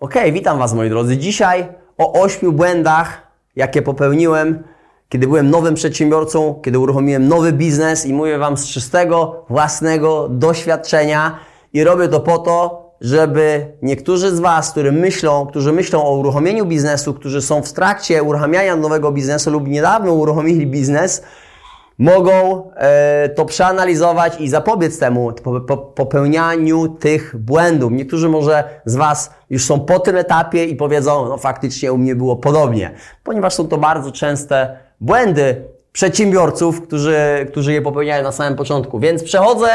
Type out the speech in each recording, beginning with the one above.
Ok, witam Was moi drodzy. Dzisiaj o ośmiu błędach, jakie popełniłem, kiedy byłem nowym przedsiębiorcą, kiedy uruchomiłem nowy biznes i mówię Wam z czystego, własnego doświadczenia i robię to po to, żeby niektórzy z Was, którzy myślą, którzy myślą o uruchomieniu biznesu, którzy są w trakcie uruchamiania nowego biznesu lub niedawno uruchomili biznes, mogą e, to przeanalizować i zapobiec temu po, po, popełnianiu tych błędów. Niektórzy może z Was już są po tym etapie i powiedzą, no faktycznie u mnie było podobnie, ponieważ są to bardzo częste błędy przedsiębiorców, którzy, którzy je popełniają na samym początku. Więc przechodzę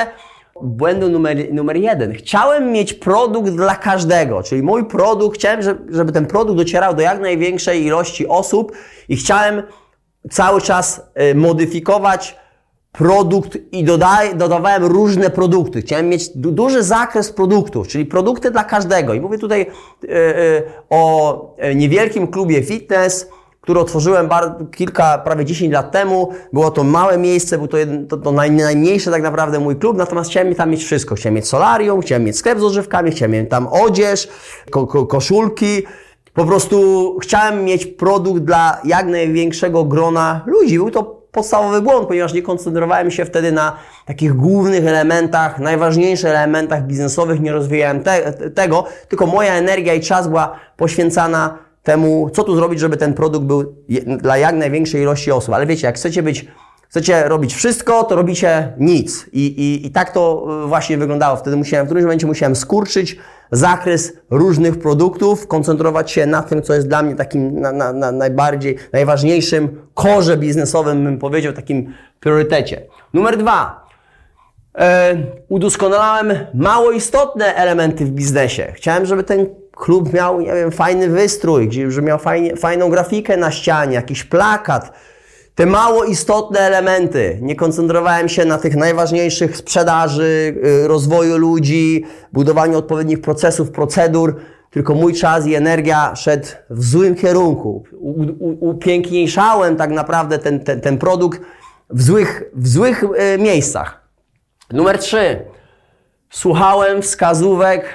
błędu numer, numer jeden. Chciałem mieć produkt dla każdego, czyli mój produkt, chciałem, żeby ten produkt docierał do jak największej ilości osób i chciałem cały czas y, modyfikować produkt i dodaj, dodawałem różne produkty. Chciałem mieć du duży zakres produktów, czyli produkty dla każdego. I mówię tutaj y, y, o niewielkim klubie fitness, który otworzyłem kilka, prawie 10 lat temu. Było to małe miejsce, był to, jeden, to, to naj, najmniejszy tak naprawdę mój klub, natomiast chciałem tam mieć wszystko. Chciałem mieć solarium, chciałem mieć sklep z odżywkami, chciałem mieć tam odzież, ko, ko, koszulki, po prostu chciałem mieć produkt dla jak największego grona ludzi. Był to podstawowy błąd, ponieważ nie koncentrowałem się wtedy na takich głównych elementach, najważniejszych elementach biznesowych, nie rozwijałem te, tego, tylko moja energia i czas była poświęcana temu, co tu zrobić, żeby ten produkt był dla jak największej ilości osób. Ale wiecie, jak chcecie być Chcecie robić wszystko, to robicie nic. I, i, I tak to y, właśnie wyglądało. Wtedy musiałem, w którymś momencie musiałem skurczyć zakres różnych produktów, koncentrować się na tym, co jest dla mnie takim na, na, na najbardziej, najważniejszym korze biznesowym, bym powiedział, takim priorytecie. Numer dwa. E, udoskonalałem mało istotne elementy w biznesie. Chciałem, żeby ten klub miał, nie wiem, fajny wystrój, żeby miał fajnie, fajną grafikę na ścianie, jakiś plakat, te mało istotne elementy. Nie koncentrowałem się na tych najważniejszych sprzedaży, y, rozwoju ludzi, budowaniu odpowiednich procesów, procedur, tylko mój czas i energia szedł w złym kierunku. upiękniejszałem tak naprawdę ten, ten, ten produkt w złych, w złych y, miejscach. Numer trzy. Słuchałem wskazówek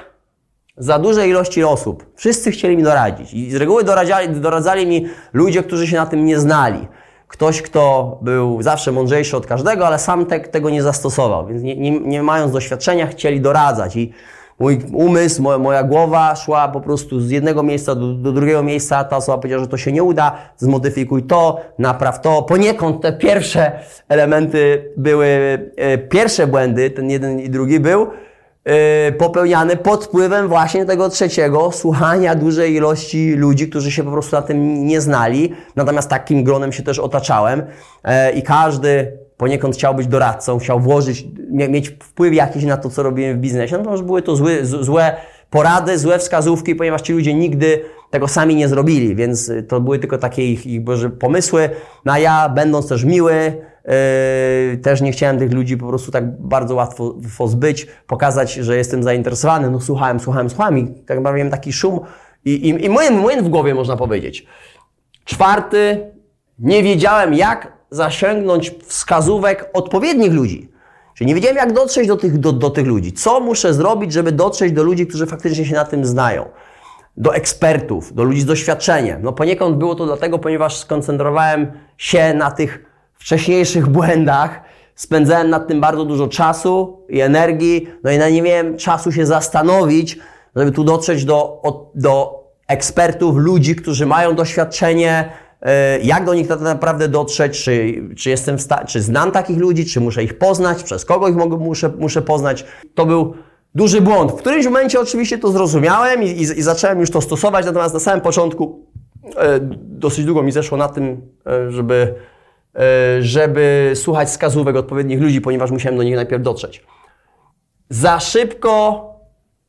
za dużej ilości osób. Wszyscy chcieli mi doradzić. I z reguły doradzali, doradzali mi ludzie, którzy się na tym nie znali ktoś, kto był zawsze mądrzejszy od każdego, ale sam te, tego nie zastosował, więc nie, nie, nie, mając doświadczenia chcieli doradzać i mój umysł, moja, moja głowa szła po prostu z jednego miejsca do, do, drugiego miejsca, ta osoba powiedziała, że to się nie uda, zmodyfikuj to, napraw to. Poniekąd te pierwsze elementy były, e, pierwsze błędy, ten jeden i drugi był, Y, popełniany pod wpływem właśnie tego trzeciego, słuchania dużej ilości ludzi, którzy się po prostu na tym nie znali. Natomiast takim gronem się też otaczałem e, i każdy poniekąd chciał być doradcą, chciał włożyć, mieć wpływ jakiś na to, co robiłem w biznesie. No to były to złe, złe porady, złe wskazówki, ponieważ ci ludzie nigdy tego sami nie zrobili, więc to były tylko takie ich, ich pomysły. No a ja, będąc też miły, też nie chciałem tych ludzi po prostu tak bardzo łatwo zbyć, pokazać, że jestem zainteresowany. No słuchałem, słuchałem, słuchałem i tak miałem taki szum i, i, i młyn, młyn w głowie można powiedzieć. Czwarty, nie wiedziałem jak zasięgnąć wskazówek odpowiednich ludzi. Czyli nie wiedziałem, jak dotrzeć do tych, do, do tych ludzi. Co muszę zrobić, żeby dotrzeć do ludzi, którzy faktycznie się na tym znają. Do ekspertów, do ludzi z doświadczeniem. No poniekąd było to dlatego, ponieważ skoncentrowałem się na tych wcześniejszych błędach, spędzałem nad tym bardzo dużo czasu i energii, no i na nie miałem czasu się zastanowić, żeby tu dotrzeć do, do ekspertów, ludzi, którzy mają doświadczenie, e, jak do nich tak naprawdę dotrzeć, czy, czy jestem czy znam takich ludzi, czy muszę ich poznać, przez kogo ich mogę, muszę, muszę poznać. To był duży błąd. W którymś momencie oczywiście to zrozumiałem i, i, i zacząłem już to stosować, natomiast na samym początku e, dosyć długo mi zeszło na tym, e, żeby żeby słuchać wskazówek odpowiednich ludzi, ponieważ musiałem do nich najpierw dotrzeć. Za szybko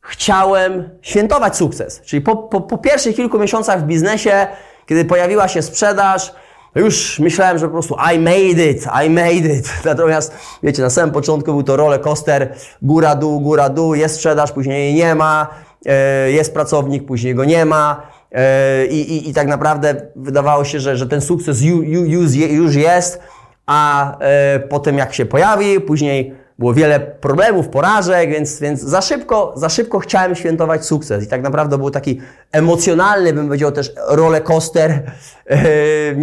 chciałem świętować sukces. Czyli po, po, po pierwszych kilku miesiącach w biznesie, kiedy pojawiła się sprzedaż, już myślałem, że po prostu I made it, I made it. Natomiast, wiecie, na samym początku był to roller coaster, góra, dół, góra, dół, jest sprzedaż, później jej nie ma, e, jest pracownik, później go nie ma, E, I, i, I tak naprawdę wydawało się, że, że ten sukces już, już jest, a e, potem jak się pojawi, później było wiele problemów, porażek, więc, więc za, szybko, za szybko chciałem świętować sukces. I tak naprawdę był taki emocjonalny, bym powiedział też roller coaster,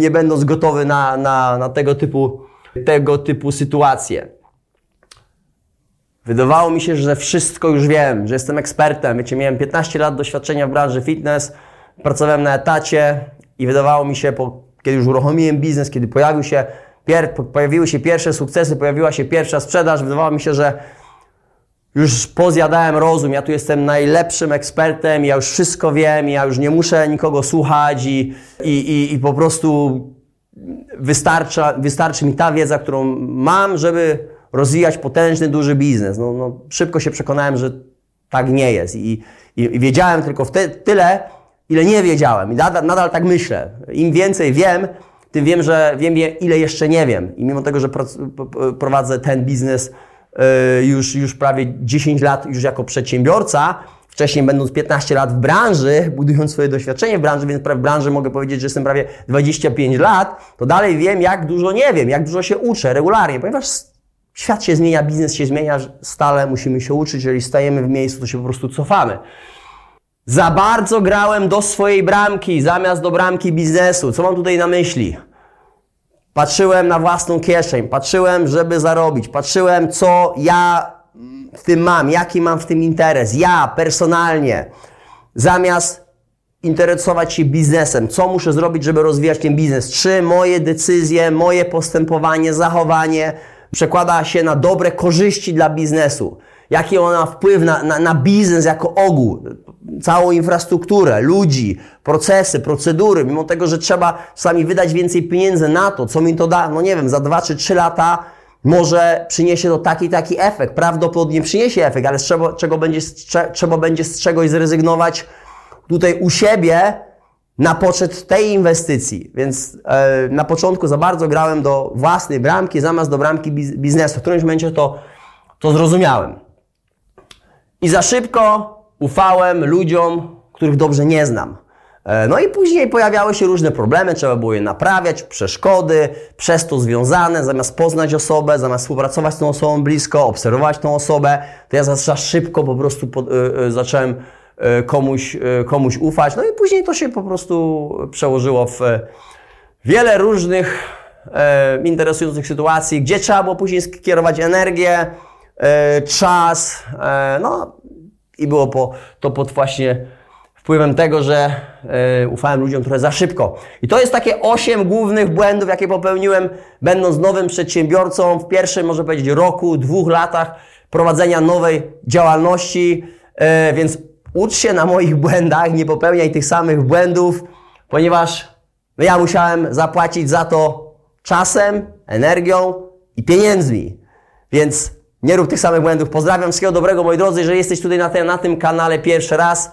nie będąc gotowy na, na, na tego, typu, tego typu sytuacje. Wydawało mi się, że wszystko już wiem, że jestem ekspertem. Wiecie, miałem 15 lat doświadczenia w branży fitness, pracowałem na etacie i wydawało mi się, po, kiedy już uruchomiłem biznes, kiedy pojawił się, pier, pojawiły się pierwsze sukcesy, pojawiła się pierwsza sprzedaż, wydawało mi się, że już pozjadałem rozum, ja tu jestem najlepszym ekspertem, ja już wszystko wiem, ja już nie muszę nikogo słuchać i, i, i, i po prostu wystarcza, wystarczy mi ta wiedza, którą mam, żeby rozwijać potężny, duży biznes. No, no, szybko się przekonałem, że tak nie jest. I, i, i wiedziałem tylko tyle, ile nie wiedziałem. I nadal, nadal tak myślę. Im więcej wiem, tym wiem, że wiem, ile jeszcze nie wiem. I mimo tego, że prowadzę ten biznes y, już, już prawie 10 lat już jako przedsiębiorca, wcześniej będąc 15 lat w branży, budując swoje doświadczenie w branży, więc w branży mogę powiedzieć, że jestem prawie 25 lat, to dalej wiem, jak dużo nie wiem, jak dużo się uczę regularnie, ponieważ Świat się zmienia, biznes się zmienia, stale musimy się uczyć. Jeżeli stajemy w miejscu, to się po prostu cofamy. Za bardzo grałem do swojej bramki, zamiast do bramki biznesu. Co mam tutaj na myśli? Patrzyłem na własną kieszeń, patrzyłem, żeby zarobić, patrzyłem, co ja w tym mam, jaki mam w tym interes, ja personalnie, zamiast interesować się biznesem, co muszę zrobić, żeby rozwijać ten biznes, czy moje decyzje, moje postępowanie, zachowanie przekłada się na dobre korzyści dla biznesu. Jaki ona wpływ na, na, na biznes jako ogół, całą infrastrukturę, ludzi, procesy, procedury, mimo tego, że trzeba sami wydać więcej pieniędzy na to, co mi to da, no nie wiem, za dwa czy trzy lata może przyniesie to taki taki efekt. Prawdopodobnie przyniesie efekt, ale z czego, czego będzie, trzeba będzie z czegoś zrezygnować tutaj u siebie, na poczet tej inwestycji. Więc e, na początku za bardzo grałem do własnej bramki, zamiast do bramki biznesu. W którymś momencie to, to zrozumiałem. I za szybko ufałem ludziom, których dobrze nie znam. E, no i później pojawiały się różne problemy, trzeba było je naprawiać, przeszkody, przez to związane, zamiast poznać osobę, zamiast współpracować z tą osobą blisko, obserwować tą osobę, to ja za szybko po prostu po, y, y, zacząłem E, komuś, e, komuś ufać. No i później to się po prostu przełożyło w wiele różnych e, interesujących sytuacji, gdzie trzeba było później skierować energię, e, czas, e, no i było po, to pod właśnie wpływem tego, że e, ufałem ludziom trochę za szybko. I to jest takie osiem głównych błędów, jakie popełniłem, będąc nowym przedsiębiorcą w pierwszym, może powiedzieć, roku, dwóch latach prowadzenia nowej działalności, więc ucz się na moich błędach, nie popełniaj tych samych błędów, ponieważ no ja musiałem zapłacić za to czasem, energią i pieniędzmi. Więc nie rób tych samych błędów. Pozdrawiam wszystkiego dobrego, moi drodzy. Jeżeli jesteś tutaj na, na tym kanale pierwszy raz,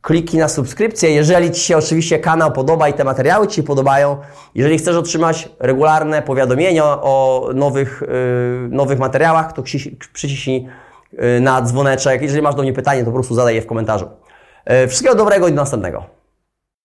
kliknij na subskrypcję. Jeżeli Ci się oczywiście kanał podoba i te materiały Ci się podobają, jeżeli chcesz otrzymać regularne powiadomienia o nowych, yy, nowych materiałach, to przyciśnij Y, na dzwoneczek. Jeżeli masz do mnie pytanie, to po prostu zadaj je w komentarzu. Y, wszystkiego dobrego i do następnego.